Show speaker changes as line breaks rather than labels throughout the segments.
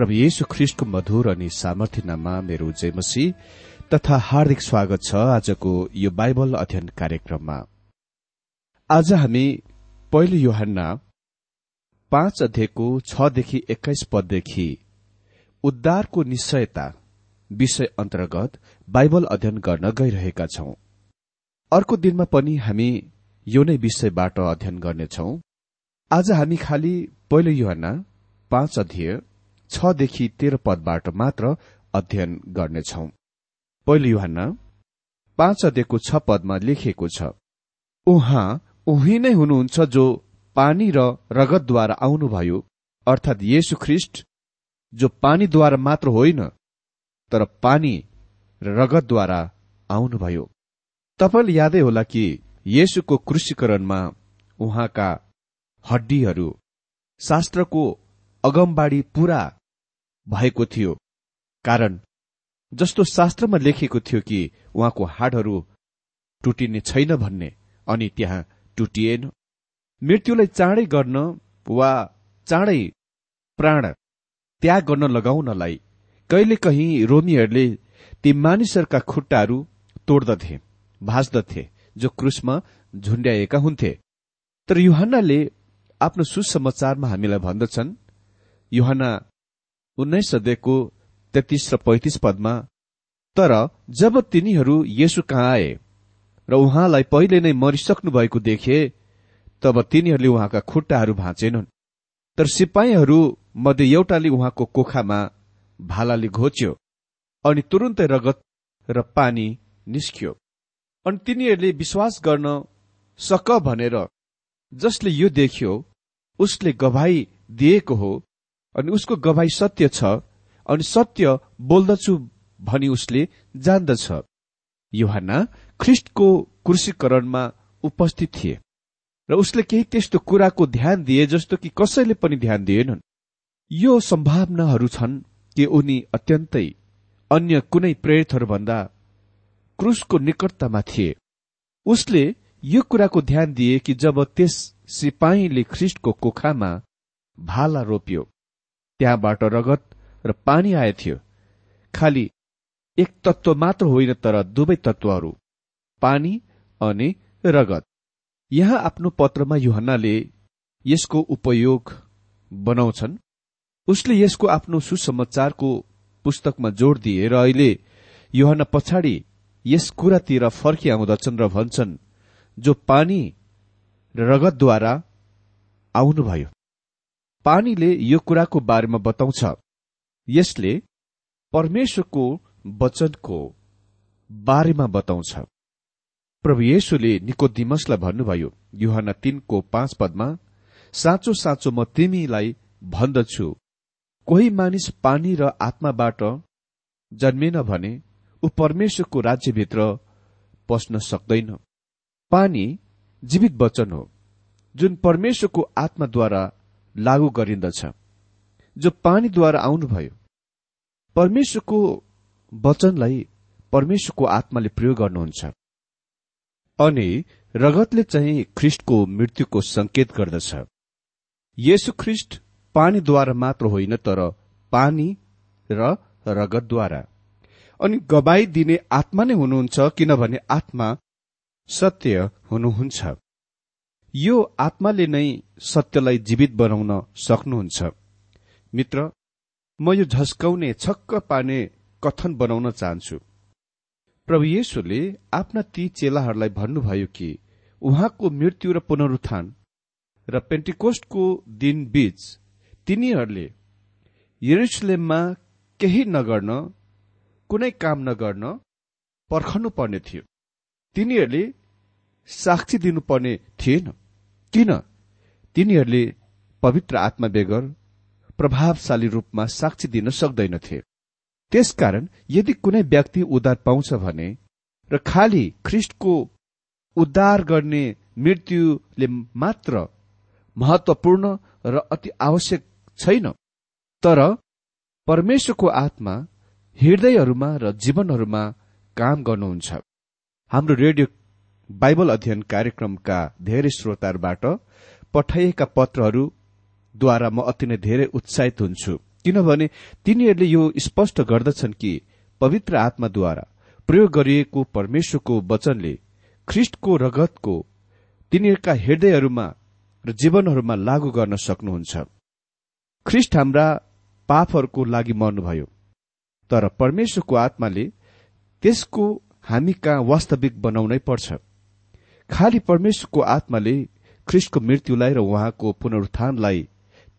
प्रभु येशु ख्रिष्टको मधुर अनि सामर्थ्य नाममा मेरो जयमसी तथा हार्दिक स्वागत छ आजको यो बाइबल अध्ययन कार्यक्रममा। आज हामी पहिलो योहन्ना पाँच अध्यायको छदेखि एक्काइस पददेखि उद्धारको निश्चयता विषय अन्तर्गत बाइबल अध्ययन गर्न गइरहेका छौं। अर्को दिनमा पनि हामी यो नै विषयबाट अध्ययन गर्नेछौ। आज हामी खालि पहिलो युहना पाँच अध्यय छदेखि तेह्र पदबाट मात्र अध्ययन गर्नेछौ। पहिलो युहना पाँच अध्ययको छ पदमा लेखिएको छ उहाँ उही नै हुनुहुन्छ जो पानी र रगतद्वारा आउनुभयो अर्थात येशु ख्रिष्ट जो पानीद्वारा मात्र होइन तर पानी र रगतद्वारा आउनुभयो। तपाईँले यादै होला कि येशुको कृषिकरणमा उहाँका हड्डीहरू शास्त्रको अगमबाडी पूरा भएको थियो। कारण जस्तो शास्त्रमा लेखेको थियो कि उहाँको हाडहरू टुटिने छैन भन्ने अनि त्यहाँ टुटिएन। मृत्युलाई चाँडै गर्न वा चाँडै प्राण त्याग गर्न लगाउनलाई कहिले कहीँ रोमीहरूले ती मानिसहरूका खुट्टाहरू तोड्दथे भाँच्दथे जो क्रुसमा झुण्ड्याएका हुन्थे। तर युहन्नाले आफ्नो सुसमाचारमा हामीलाई भन्दछन् युहना उन्नाइस सदेखको तेत्तीस र पैंतिस पदमा तर जब तिनीहरू येसु कहाँ आए र उहाँलाई पहिले नै मरिसक्नु भएको देखे तब तिनीहरूले उहाँका खुट्टाहरू भाँचेनन्। तर सिपाहीहरू मध्ये एउटाले उहाँको कोखामा भालाले घोच्यो अनि तुरुन्तै रगत र पानी निस्कियो। अनि तिनीहरूले विश्वास गर्न सक भनेर जसले यो देख्यो उसले गवाई दिएको हो अनि उसको गवाई सत्य छ अनि सत्य बोल्दछु भनी उसले जान्दछ। युहान ख्रिस्टको कुर्सीकरणमा उपस्थित थिए र उसले केही त्यस्तो कुराको ध्यान दिए जस्तो कि कसैले पनि ध्यान दिएनन्। यो सम्भावनाहरू छन् कि उनी अत्यन्तै अन्य कुनै प्रेरितहरूभन्दा क्रुसको निकटतामा थिए। उसले यो कुराको ध्यान दिए कि जब त्यस सिपाहीले ख्रिस्टको कोखामा भाला रोप्यो त्यहाँबाट रगत र पानी आएथ्यो खालि एक तत्व मात्र होइन तर दुवै तत्वहरू पानी अनि रगत। यहाँ आफ्नो पत्रमा युहन्नाले यसको उपयोग बनाउँछन्। उसले यसको आफ्नो सुसमाचारको पुस्तकमा जोड दिए र अहिले युहना पछाडि यस कुरातिर फर्किआउँदछन् र भन्छन् जो पानी र रगतद्वारा आउनुभयो। पानीले यो कुराको बारेमा बताउँछ। यसले परमेश्वरको वचनको बारेमा बताउँछ। प्रभु येशुले निको दिमसलाई भन्नुभयो युहान तीनको पाँच पदमा साँचो साँचो म तिमीलाई भन्दछु। कोही मानिस पानी र आत्माबाट जन्मेन भने ऊ परमेश्वरको राज्यभित्र पस्न सक्दैन। पानी जीवित वचन हो जुन परमेश्वरको आत्माद्वारा लागू गरिन्दछ। जो पानीद्वारा आउनुभयो परमेश्वरको वचनलाई परमेश्वरको आत्माले प्रयोग गर्नुहुन्छ। अनि रगतले चाहिँ ख्रिष्टको मृत्युको संकेत गर्दछ। येशु ख्रिष्ट पानीद्वारा मात्र होइन तर पानी र रगतद्वारा। अनि गवाई दिने आत्मा नै हुनुहुन्छ किनभने आत्मा सत्य हुनुहुन्छ। यो आत्माले नै सत्यलाई जीवित बनाउन सक्नुहुन्छ। मित्र म यो झस्काउने छक्क पार्ने कथन बनाउन चाहन्छु। प्रभु येशुले आफ्ना ती चेलाहरूलाई भन्नुभयो कि उहाँको मृत्यु र पुनरुत्थान र पेन्टिकोस्टको दिन बीच तिनीहरूले यरुसलेममा केही नगर्न कुनै काम नगर्न पर्खनु पर्ने थियो। तिनीहरूले साक्षी दिनुपर्ने थिएन। किन? तिनीहरूले पवित्र आत्मा बेगर प्रभावशाली रूपमा साक्षी दिन सक्दैनथे। त्यसकारण यदि कुनै व्यक्ति उद्धार पाउँछ भने र खालि ख्रिस्टको उद्धार गर्ने मृत्युले मात्र महत्वपूर्ण र अति आवश्यक छैन तर परमेश्वरको आत्मा हृदयहरूमा र जीवनहरूमा काम गर्नुहुन्छ। हाम्रो रेडियो बाइबल अध्ययन कार्यक्रमका धेरै श्रोताहरूबाट पठाइएका पत्रहरूद्वारा म अति नै धेरै उत्साहित हुन्छु। किनभने तिनीहरूले यो स्पष्ट गर्दछन् कि पवित्र आत्माद्वारा प्रयोग गरिएको परमेश्वरको वचनले ख्रिष्टको रगतको तिनीहरूका हृदयहरूमा र जीवनहरूमा लागू गर्न सक्नुहुन्छ। ख्रिष्ट हाम्रा पापहरूको लागि मर्नुभयो तर परमेश्वरको आत्माले त्यसको हामी कहाँ वास्तविक बनाउनै पर्छ? खालि परमेश्वरको आत्माले ख्रिस्टको मृत्युलाई र उहाँको पुनरुत्थानलाई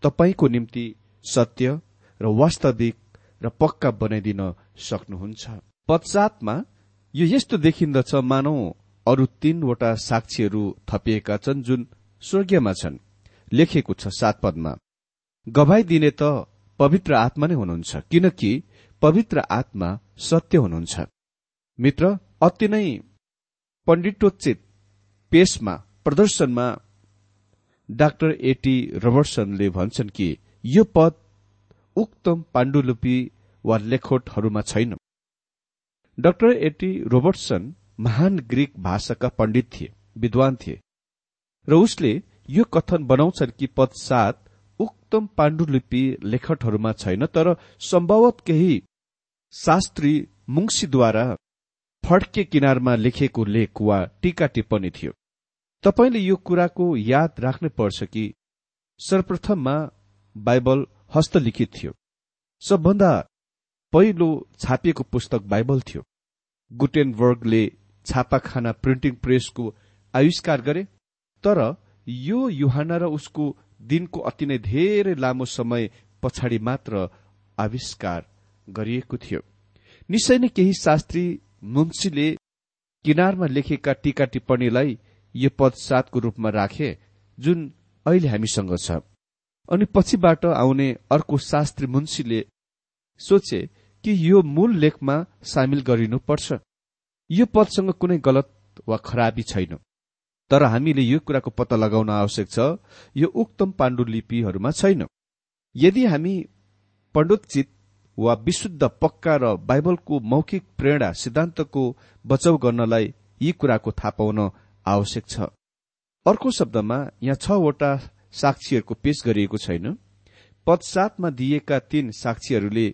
तपाईँको निम्ति सत्य र वास्तविक र पक्का बनाइदिन सक्नुहुन्छ। पश्चातमा यो यस्तो देखिन्दछ मानौ अरू तीनवटा साक्षीहरू थपिएका छन् जुन स्वर्गीयमा छन्। लेखेको छ सात पदमा गवाई दिने त पवित्र आत्मा नै हुनुहुन्छ किनकि पवित्र आत्मा सत्य हुनुहुन्छ। मित्र अति नै पण्डितोचित पेशमा प्रदर्शनमा डाक्टर एटी रोबर्टसनले भन्छन् कि यो पद उक्तम पाण्डुलिपि वा लेखोटहरूमा छैन। डाक्टर एटी रोबर्टसन महान ग्रीक भाषाका पण्डित थिए विद्वान थिए र उसले यो कथन बनाउँछन् कि पद सात उक्तम पाण्डुलिपि लेखटहरूमा छैन तर सम्भवत केही शास्त्री मुङ्सीद्वारा फड्के किनारमा लेखेको लेख वा टीका टिप्पणी थियो। तपाईँले यो कुराको याद राख्नै पर्छ कि सर्वप्रथममा बाइबल हस्तलिखित थियो। सबभन्दा पहिलो छापिएको पुस्तक बाइबल थियो। गुटेनबर्गले छापाखाना प्रिन्टिङ प्रेसको आविष्कार गरे तर यो युहाना र उसको दिनको अति नै धेरै लामो समय पछाडि मात्र आविष्कार गरिएको थियो। निश्चय नै केही शास्त्री मुन्सीले किनारमा लेखेका टीका टिप्पणीलाई यो पद सातको रूपमा राखे जुन अहिले हामीसँग छ। अनि पछिबाट आउने अर्को शास्त्री मुन्सीले सोचे कि यो मूल लेखमा सामेल गरिनुपर्छ। यो पदसँग कुनै गलत वा खराबी छैन। तर हामीले यो कुराको पत्ता लगाउन आवश्यक छ यो उक्तम पाण्डुलिपिहरूमा छैन। यदि हामी पण्डितचित वा विशुद्ध पक्का र बाइबलको मौखिक प्रेरणा सिद्धान्तको बचाउ गर्नलाई यी कुराको थाहा पाउन आवश्यक छ। अर्को शब्दमा यहाँ छवटा साक्षीहरूको पेश गरिएको छैन। पदसातमा दिएका तीन साक्षीहरूले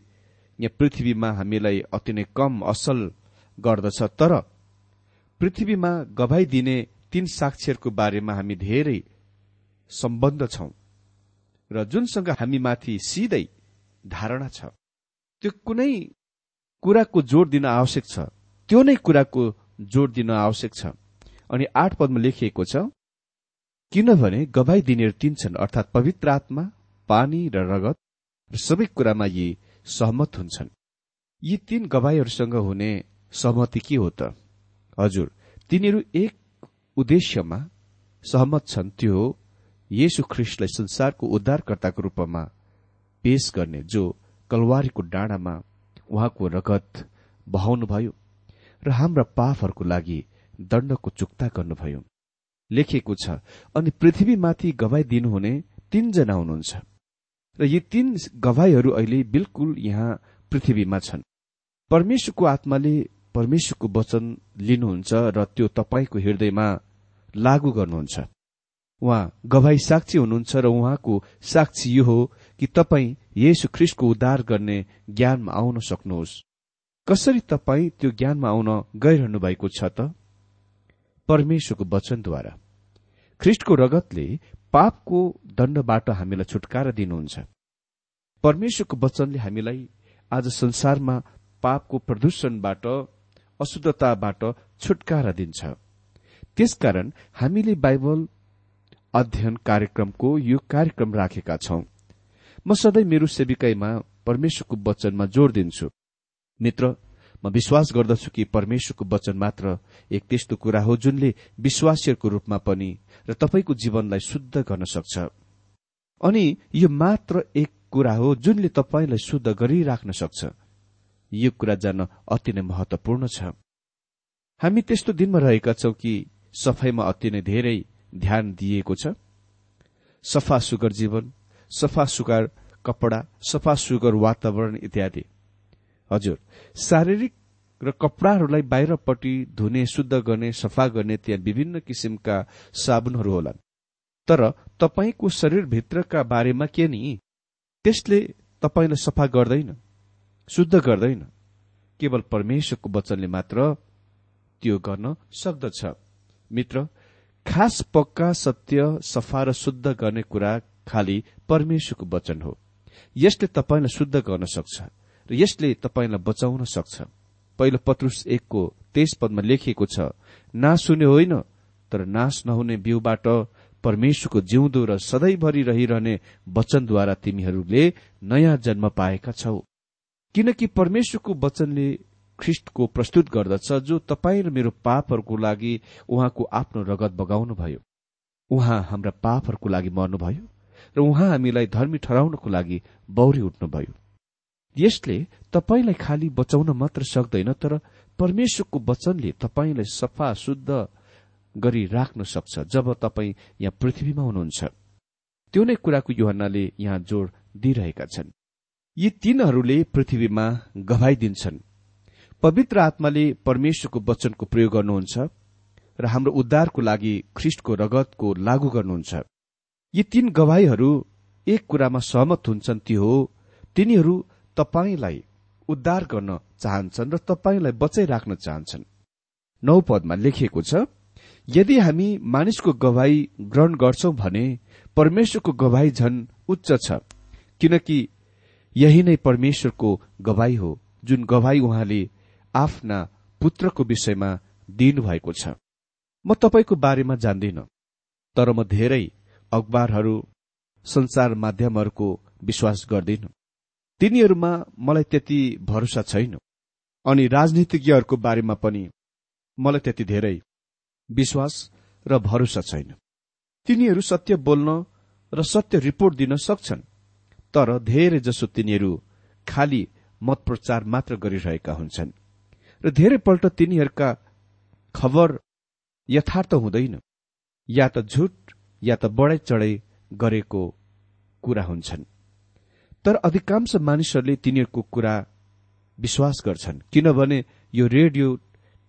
यहाँ पृथ्वीमा हामीलाई अति नै कम असल गर्दछ। तर पृथ्वीमा गवाई दिने तीन साक्षीहरूको बारेमा हामी धेरै सम्बन्ध छौं र जुनसँग हामीमाथि सिधै धारणा छ त्यो कुनै कुराको जोड दिन आवश्यक छ त्यो नै कुराको जोड दिन आवश्यक छ। अनि आठ पदमा लेखिएको छ किनभने गवाई दिनेहरू तीन छन् अर्थात् पवित्र आत्मा पानी र रगत र सबै कुरामा यी सहमत हुन्छन्। यी तीन गवाईहरूसँग हुने सहमति के हो त? हजुर तिनीहरू एक उद्देश्यमा सहमत छन् त्यो हो येशु ख्रिस्टलाई संसारको उद्धारकर्ताको रूपमा पेश गर्ने जो कलवारीको डाँडामा उहाँको रगत बहाउनुभयो र हाम्रा पापहरूको लागि दण्डको चुक्ता गर्नुभयो। लेखिएको छ अनि पृथ्वीमाथि गवाई दिनुहुने तीनजना हुनुहुन्छ। र यी तीन गवाईहरू अहिले बिल्कुल यहाँ पृथ्वीमा छन्। परमेश्वरको आत्माले परमेश्वरको वचन लिनुहुन्छ र त्यो तपाईँको हृदयमा लागू गर्नुहुन्छ। उहाँ गवाई साक्षी हुनुहुन्छ र उहाँको साक्षी यो हो कि तपाईँ येशु ख्रिस्टको उद्धार गर्ने ज्ञानमा आउन सक्नुहोस्। कसरी तपाईँ त्यो ज्ञानमा आउन गइरहनु भएको छ त? परमेश्वरको वचनद्वारा। ख्रिस्टको रगतले पापको दण्डबाट हामीलाई छुटकारा दिनुहुन्छ। परमेश्वरको वचनले हामीलाई आज संसारमा पापको प्रदूषणबाट अशुद्धताबाट छुटकारा दिन्छ। त्यसकारण हामीले बाइबल अध्ययन कार्यक्रमको यो कार्यक्रम राखेका छौं। म सधैँ मेरो सेविकाईमा परमेश्वरको वचनमा जोड़ दिन्छु। मित्र म विश्वास गर्दछु कि परमेश्वरको वचन मात्र एक त्यस्तो कुरा हो जुनले विश्वासीहरूको रूपमा पनि र तपाईँको जीवनलाई शुद्ध गर्न सक्छ। अनि यो मात्र एक कुरा हो जुनले तपाईँलाई शुद्ध गरिराख्न सक्छ। यो कुरा जान्न अति नै महत्वपूर्ण छ। हामी त्यस्तो दिनमा रहेका छौं कि सफाईमा अति नै धेरै ध्यान दिएको छ। सफा सुगर जीवन सफा सुगर कपड़ा सफा सुगर वातावरण इत्यादि। हजुर शारीरिक र कपड़ाहरूलाई बाहिरपट्टि धुने शुद्ध गर्ने सफा गर्ने त्यहाँ विभिन्न किसिमका साबुनहरू होलान्। तर तपाईँको शरीरभित्रका बारेमा के नि? त्यसले तपाईँलाई सफा गर्दैन शुद्ध गर्दैन। केवल परमेश्वरको वचनले मात्र त्यो गर्न सक्दछ। मित्र खास पक्का सत्य सफा र शुद्ध गर्ने कुरा खालि परमेश्वरको वचन हो। यसले तपाईँलाई शुद्ध गर्न सक्छ। र यसले तपाईँलाई बचाउन सक्छ। पहिलो पत्रुस एकको तेइस पदमा लेखिएको छ नाश हुने होइन तर नाश नहुने बिउबाट परमेश्वरको जिउँदो र सधैँभरि रहिरहने वचनद्वारा तिमीहरूले नयाँ जन्म पाएका छौ। किनकि परमेश्वरको वचनले ख्रिष्टको प्रस्तुत गर्दछ जो तपाईँ र मेरो पापहरूको लागि उहाँको आफ्नो रगत बगाउनुभयो। उहाँ हाम्रा पापहरूको लागि मर्नुभयो र उहाँ हामीलाई धर्मी ठहराउनको लागि बौरी उठ्नुभयो। यसले तपाईँलाई खालि बचाउन मात्र सक्दैन तर परमेश्वरको वचनले तपाईँलाई सफा शुद्ध गरी राख्न सक्छ जब तपाईँ यहाँ पृथ्वीमा हुनुहुन्छ। त्यो नै कुराको युहन्नाले यहाँ जोड़ दिइरहेका छन्। यी तीनहरूले पृथ्वीमा गवाई दिन्छन् पवित्र आत्माले परमेश्वरको वचनको प्रयोग गर्नुहुन्छ र हाम्रो उद्धारको लागि ख्रिष्टको रगतको लागू गर्नुहुन्छ। यी तीन गवाईहरू एक कुरामा सहमत हुन्छन् त्यो हो तिनीहरू तपाईँलाई उद्धार गर्न चाहन्छन् र तपाईँलाई बचाइराख्न चाहन्छन्। नौ पदमा लेखिएको छ यदि हामी मानिसको गवाई ग्रहण गर्छौं भने परमेश्वरको गवाई झन उच्च छ किनकि यही नै परमेश्वरको गवाई हो जुन गवाई उहाँले आफ्ना पुत्रको विषयमा दिनुभएको छ। म तपाईँको बारेमा जान्दिन तर म धेरै अखबारहरू संचार माध्यमहरूको विश्वास गर्दिन। तिनीहरूमा मलाई त्यति भरोसा छैन। अनि राजनीतिज्ञहरूको बारेमा पनि मलाई त्यति धेरै विश्वास र भरोसा छैन। तिनीहरू सत्य बोल्न र सत्य रिपोर्ट दिन सक्छन् तर धेरै जसो तिनीहरू खालि मत प्रचार मात्र गरिरहेका हुन्छन् र धेरैपल्ट तिनीहरूका खबर यथार्थ हुँदैन। या त झुट या त बढाइ चढाइ गरेको कुरा हुन्छन्। तर अधिकांश मानिसहरूले तिनीहरूको कुरा विश्वास गर्छन् किनभने यो रेडियो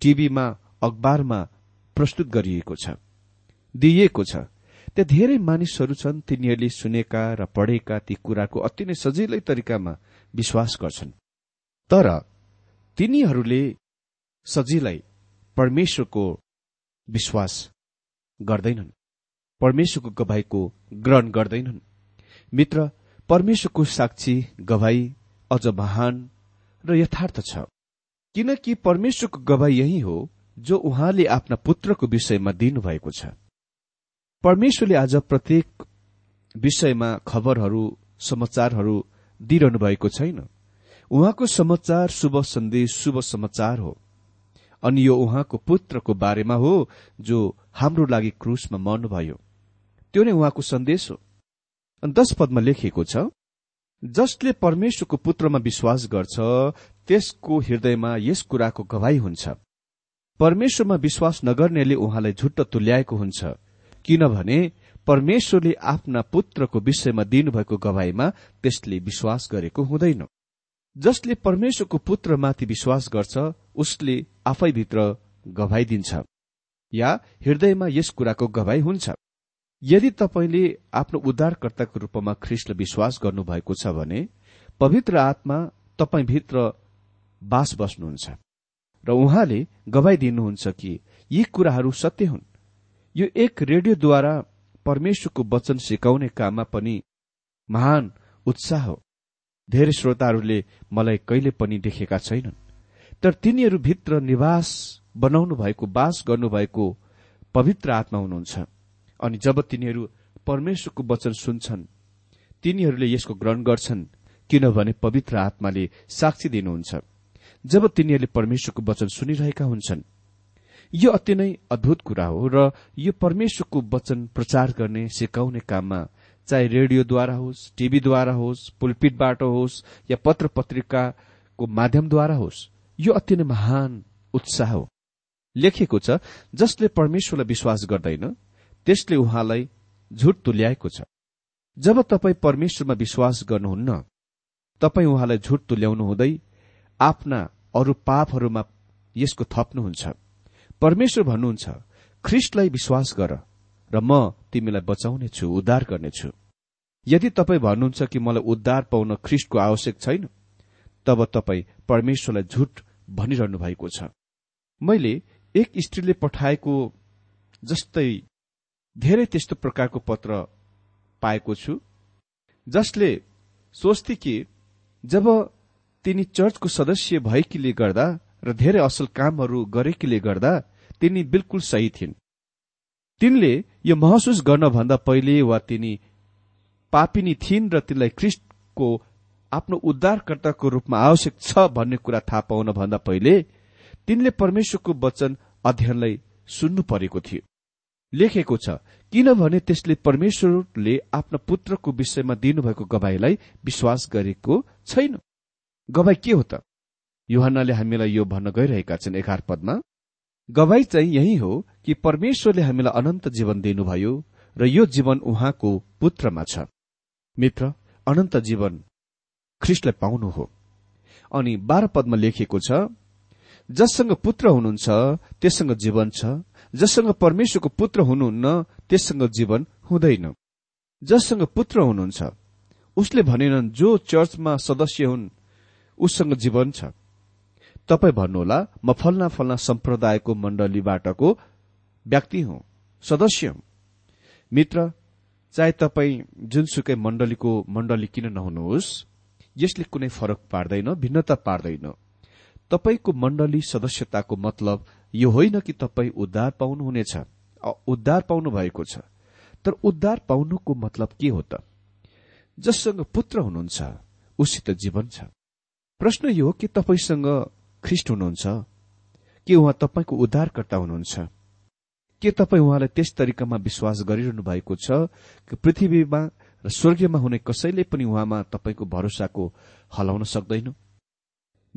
टीभीमा अखबारमा प्रस्तुत गरिएको छ दिइएको छ। त्यहाँ धेरै मानिसहरू छन् तिनीहरूले सुनेका र पढेका ती कुराको अति नै सजिलै तरिकामा विश्वास गर्छन्। तर तिनीहरूले सजिलै परमेश्वरको विश्वास गर्दैनन् परमेश्वरको गवाईको ग्रहण गर्दैनन्। मित्र परमेश्वरको साक्षी गवाई अझ महान र यथार्थ छ। किनकि परमेश्वरको गवाई यही हो जो उहाँले आफ्ना पुत्रको विषयमा दिनुभएको छ। परमेश्वरले आज प्रत्येक विषयमा खबरहरू समाचारहरू दिइरहनु भएको छैन। उहाँको समाचार शुभ सन्देश शुभ समाचार हो। अनि यो उहाँको पुत्रको बारेमा हो जो हाम्रो लागि क्रुसमा मर्नुभयो। त्यो नै उहाँको सन्देश हो। दश पदमा लेखिएको छ जसले परमेश्वरको पुत्रमा विश्वास गर्छ त्यसको हृदयमा यस कुराको गवाई हुन्छ। परमेश्वरमा विश्वास नगर्नेले उहाँलाई झुट्ट तुल्याएको हुन्छ किनभने परमेश्वरले आफ्ना पुत्रको विषयमा दिनुभएको गवाईमा त्यसले विश्वास गरेको हुँदैन। जसले परमेश्वरको पुत्रमाथि विश्वास गर्छ उसले आफैभित्र गवाई दिन्छ या हृदयमा यस कुराको गवाई हुन्छ। यदि तपाईँले आफ्नो उद्धारकर्ताको रूपमा ख्रिस्टलाई विश्वास गर्नुभएको छ भने पवित्र आत्मा तपाईँभित्र बास बस्नुहुन्छ र उहाँले गवाई दिनुहुन्छ कि यी कुराहरू सत्य हुन्। यो एक रेडियोद्वारा परमेश्वरको वचन सिकाउने काममा पनि महान उत्साह हो। धेरै श्रोताहरूले मलाई कहिले पनि देखेका छैनन् तर तिनीहरू भित्र निवास बनाउनु भएको बास गर्नुभएको पवित्र आत्मा हुनुहुन्छ। अनि जब तिनीहरू परमेश्वरको वचन सुन्छन् तिनीहरूले यसको ग्रहण गर्छन् किनभने पवित्र आत्माले साक्षी दिनुहुन्छ। जब तिनीहरूले परमेश्वरको वचन सुनिरहेका हुन्छन् यो अति नै अद्भुत कुरा हो र यो परमेश्वरको वचन प्रचार गर्ने सिकाउने काममा चाहे रेडियोद्वारा होस् टीभीद्वारा होस् पुलपिटबाट होस् या पत्र पत्रिकाको माध्यमद्वारा होस् यो अति नै महान उत्साह हो। लेखिएको छ जसले परमेश्वरलाई विश्वास गर्दैन त्यसले उहाँलाई झुट तुल्याएको छ। जब तपाईँ परमेश्वरमा विश्वास गर्नुहुन्न तपाईँ उहाँलाई झुट तुल्याउनु हुँदै आफ्ना अरू पापहरूमा यसको थप्नुहुन्छ। परमेश्वर भन्नुहुन्छ ख्रिस्टलाई विश्वास गर र म तिमीलाई बचाउने छु उद्धार गर्नेछु। यदि तपाईँ भन्नुहुन्छ कि मलाई उद्धार पाउन ख्रिस्टको आवश्यक छैन तब तपाईँ परमेश्वरलाई झुट भनिरहनु भएको छ। मैले एक स्त्रीले पठाएको जस्तै धेरै त्यस्तो प्रकारको पत्र पाएको छु जसले सोच्थे कि जब तिनी चर्चको सदस्य भएकीले गर्दा र धेरै असल कामहरू गरेकीले गर्दा तिनी बिल्कुल सही थिइन्। तिनले यो महसुस गर्नभन्दा पहिले वा तिनी पापिनी थिइन् र तिनलाई ख्रिस्टको आफ्नो उद्धारकर्ताको रूपमा आवश्यक छ भन्ने कुरा थाहा पाउन भन्दा पहिले तिनले परमेश्वरको वचन अध्ययनलाई सुन्नु परेको थियो। लेखेको छ किनभने त्यसले परमेश्वरले आफ्ना पुत्रको विषयमा दिनुभएको गवाईलाई विश्वास गरेको छैन। गवाई के हो त? युहन्नाले हामीलाई यो भन्न गइरहेका छन् एघार पदमा। गवाई चाहिँ यही हो कि परमेश्वरले हामीलाई अनन्त जीवन दिनुभयो र यो जीवन उहाँको पुत्रमा छ। मित्र अनन्त जीवन ख्रिस्टलाई पाउनु हो। अनि बाह्र पदमा लेखिएको छ जससँग पुत्र हुनुहुन्छ त्यससँग जीवन छ जससँग परमेश्वरको पुत्र हुनुहुन्न त्यससँग जीवन हुँदैन। जससँग पुत्र हुनुहुन्छ उसले भनेनन् जो चर्चमा सदस्य हुन् उससँग जीवन छ। तपाईँ भन्नुहोला म फल्ना फल्ना सम्प्रदायको मण्डलीबाटको व्यक्ति हुँ सदस्य हुँ। मित्र चाहे तपाईँ जुनसुकै मण्डलीको मण्डली किन नहुनुहोस् यसले कुनै फरक पार्दैन भिन्नता पार्दैन। तपाईँको मण्डली सदस्यताको मतलब यो होइन कि तपाईँ उद्धार पाउनुहुनेछ। उद्धार पाउनु भएको छ। तर उद्धार पाउनुको मतलब के हो त? जससँग पुत्र हुनुहुन्छ उसित जीवन छ। प्रश्न यो के तपाईँसँग ख्रिस्ट हुनुहुन्छ? के उहाँ तपाईँको उद्धारकर्ता हुनुहुन्छ? के तपाईँ उहाँलाई त्यस तरिकामा विश्वास गरिरहनु भएको छ कि पृथ्वीमा र स्वर्गीयमा हुने कसैले पनि उहाँमा तपाईँको भरोसाको हलाउन सक्दैन?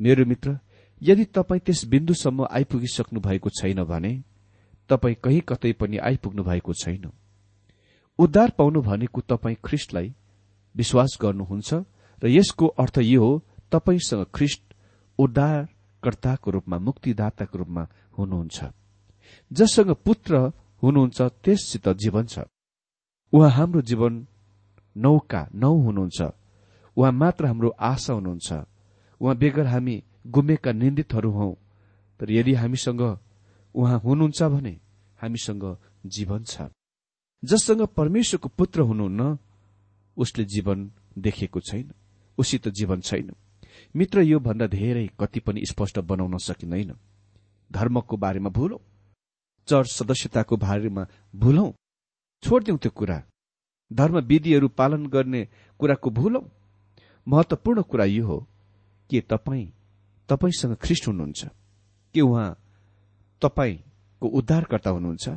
मेरो मित्र यदि तपाईँ त्यस बिन्दुसम्म आइपुगिसक्नु भएको छैन भने तपाईँ कहीँ कतै पनि आइपुग्नु भएको छैन। उद्धार पाउनु भनेको तपाईँ ख्रिस्टलाई विश्वास गर्नुहुन्छ र यसको अर्थ यो हो तपाईँसँग ख्रिस्ट उद्धारकर्ताको रूपमा मुक्तिदाताको रूपमा हुनुहुन्छ। जससँग पुत्र हुनुहुन्छ त्यससित जीवन छ। उहाँ हाम्रो जीवन नौका नौ हुनुहुन्छ। उहाँ मात्र हाम्रो आशा हुनुहुन्छ। उहाँ बेगर हामी गुमेका निन्दितहरू हौ। तर यदि हामीसँग उहाँ हुनुहुन्छ भने हामीसँग जीवन छ। जससँग परमेश्वरको पुत्र हुनुहुन्न उसले जीवन देखेको छैन। उसित जीवन छैन। मित्र यो भन्दा धेरै कति पनि स्पष्ट बनाउन सकिँदैन। धर्मको बारेमा भुलौ। चर्च सदस्यताको बारेमा भुलौ। छोडिदिउँ त्यो कुरा। धर्म विधिहरू पालन गर्ने कुराको भुलौ। महत्वपूर्ण कुरा यो हो के तपाईँ तपाईँसँग ख्रिस्ट हुनुहुन्छ। के उहाँ तपाईँको उद्धारकर्ता हुनुहुन्छ?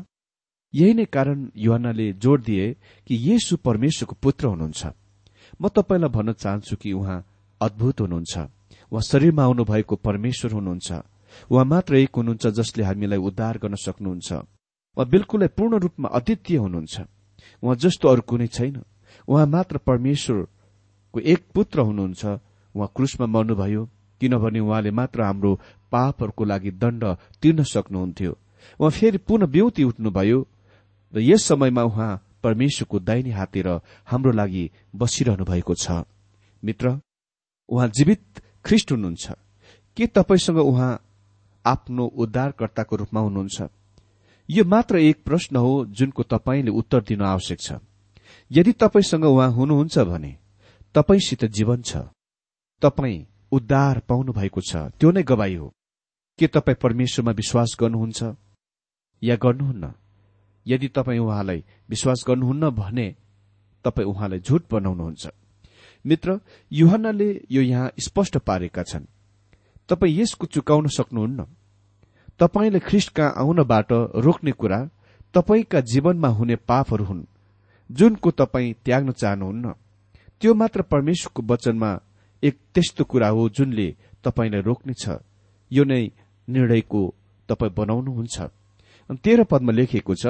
यही नै कारण युवानाले जोड़ दिए कि येसु परमेश्वरको पुत्र हुनुहुन्छ। म तपाईँलाई भन्न चाहन्छु कि उहाँ अद्भुत हुनुहुन्छ। उहाँ शरीरमा आउनु भएको परमेश्वर हुनुहुन्छ। उहाँ मात्र एक हुनुहुन्छ जसले हामीलाई उद्धार गर्न सक्नुहुन्छ। उहाँ बिल्कुलै पूर्ण रूपमा अद्वितीय हुनुहुन्छ। उहाँ जस्तो अरू कुनै छैन। उहाँ मात्र परमेश्वरको एक पुत्र हुनुहुन्छ। उहाँ क्रुसमा मर्नुभयो। किनभने उहाँले मात्र हाम्रो पापहरूको लागि दण्ड तिर्न सक्नुहुन्थ्यो। उहाँ फेरि पुनः ब्युति उठ्नुभयो र यस समयमा उहाँ परमेश्वरको दाहिने हातेर हाम्रो लागि बसिरहनु भएको छ। मित्र उहाँ जीवित ख्रिष्ट हुनुहुन्छ। के तपाईँसँग उहाँ आफ्नो उद्धारकर्ताको रूपमा हुनुहुन्छ? यो मात्र एक प्रश्न हो जुनको तपाईँले उत्तर दिन आवश्यक छ। यदि तपाईँसँग उहाँ हुनुहुन्छ भने तपाईँसित जीवन छ। तपाईँ उद्धार पाउनु भएको छ। त्यो नै गवाई हो। के तपाईँ परमेश्वरमा विश्वास गर्नुहुन्छ? या गर्नुहुन्न? यदि तपाईँ उहाँलाई विश्वास गर्नुहुन्न भने तपाईँ उहाँलाई झुट बनाउनुहुन्छ। मित्र युहन्नाले यो यहाँ स्पष्ट पारेका छन्। तपाईँ यसको चुकाउन सक्नुहुन्न। तपाईँले ख्रिस्ट कहाँ आउनबाट रोक्ने कुरा तपाईँका जीवनमा हुने पापहरू हुन्। जुनको तपाईँ त्याग्न चाहनुहुन्न। त्यो मात्र परमेश्वरको वचनमा एक त्यस्तो कुरा हो जुनले तपाईँलाई रोक्नेछ यो नै निर्णयको तपाईँ बनाउनुहुन्छ। तेह्र पदमा लेखिएको छ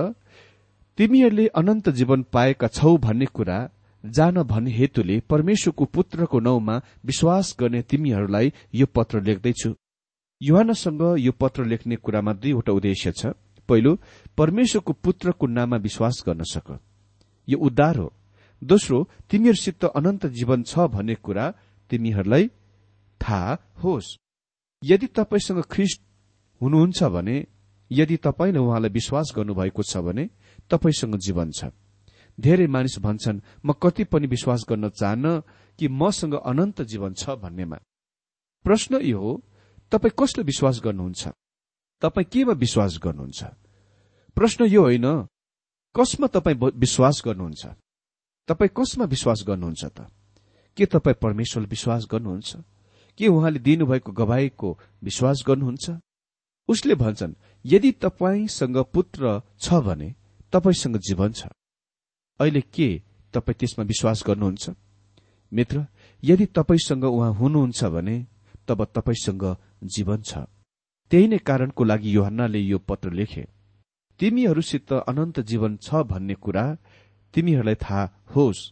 तिमीहरूले अनन्त जीवन पाएका छौ भन्ने कुरा जान भन्ने हेतुले परमेश्वरको पुत्रको नाउँमा विश्वास गर्ने तिमीहरूलाई यो पत्र लेख्दैछु। युहानसँग यो पत्र लेख्ने कुरामा दुईवटा उद्देश्य छ। पहिलो परमेश्वरको पुत्रको नाममा विश्वास गर्न सक। यो उद्धार हो। दोस्रो तिमीहरूसित अनन्त जीवन छ भन्ने कुरा तिमीहरूलाई थाहा होस्। यदि तपाईँसँग ख्रिस्ट हुनुहुन्छ भने यदि तपाईँले उहाँलाई विश्वास गर्नुभएको छ भने तपाईँसँग जीवन छ। धेरै मानिस भन्छन् म कति पनि विश्वास गर्न चाहन्न कि मसँग अनन्त जीवन छ भन्नेमा। प्रश्न यो हो तपाईँ कसले विश्वास गर्नुहुन्छ? तपाईँ केमा विश्वास गर्नुहुन्छ? प्रश्न यो होइन कसमा तपाईँ विश्वास गर्नुहुन्छ? तपाईँ कसमा विश्वास गर्नुहुन्छ त? के तपाईँ परमेश्वर विश्वास गर्नुहुन्छ? के उहाँले दिनुभएको गवाईको विश्वास गर्नुहुन्छ? उसले भन्छन् यदि तपाईँसँग पुत्र छ भने तपाईँसँग जीवन छ। अहिले के तपाईँ त्यसमा विश्वास गर्नुहुन्छ? मित्र यदि तपाईँसँग उहाँ हुनुहुन्छ भने तब तपाईँसँग जीवन छ। त्यही नै कारणको लागि योहन्नाले यो पत्र लेखे तिमीहरूसित अनन्त जीवन छ भन्ने कुरा तिमीहरूलाई थाहा होस्।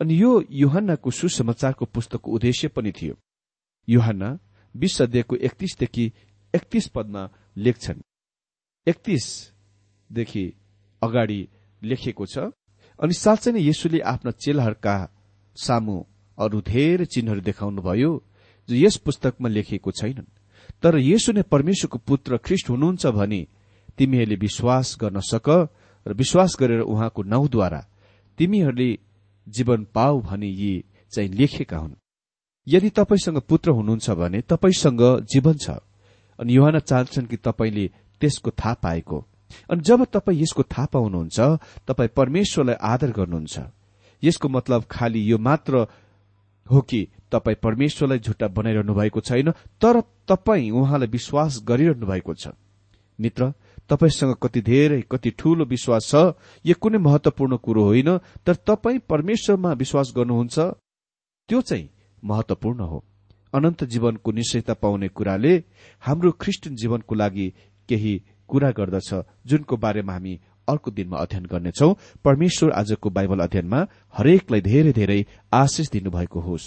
अनि यो युहन्नाको सुसमाचारको पुस्तकको उद्देश्य पनि थियो। युहन्ना विश्व अध्ययको एकतीसदेखि एकतीस पदमा लेख्छन्। एकतीसदेखि अगाडि लेखिएको छ अनि साँच्चै नै यसुले आफ्ना चेलाहरूका सामु अरू धेरै चिन्हहरू देखाउनुभयो जो यस पुस्तकमा लेखिएको छैनन्। तर यसो नै परमेश्वरको पुत्र ख्रिष्ट हुनुहुन्छ भने तिमीहरूले विश्वास गर्न सक र विश्वास गरेर उहाँको नाउँद्वारा तिमीहरूले जीवन पाऊ भने यी चाहिँ लेखेका हुन्। यदि तपाईँसँग पुत्र हुनुहुन्छ भने तपाईँसँग जीवन छ। अनि युहान चाहन्छन् कि तपाईँले त्यसको थाहा पाएको। अनि जब तपाईँ यसको थाहा पाउनुहुन्छ तपाईँ परमेश्वरलाई आदर गर्नुहुन्छ। यसको मतलब खालि यो मात्र हो कि तपाईँ परमेश्वरलाई झुट्टा बनाइरहनु भएको छैन तर तपाईँ उहाँलाई विश्वास गरिरहनु भएको छ। मित्र तपाईँसँग कति धेरै कति ठूलो विश्वास छ यो कुनै महत्वपूर्ण कुरो होइन तर तपाईँ परमेश्वरमा विश्वास गर्नुहुन्छ त्यो चाहिँ महत्वपूर्ण हो। अनन्त जीवनको निश्चयता पाउने कुराले हाम्रो ख्रिस्टियन जीवनको लागि केही कुरा गर्दछ जुनको बारेमा हामी अर्को दिनमा अध्ययन गर्नेछौ। परमेश्वर आजको बाइबल अध्ययनमा हरेकलाई धेरै धेरै आशिष दिनुभएको होस्।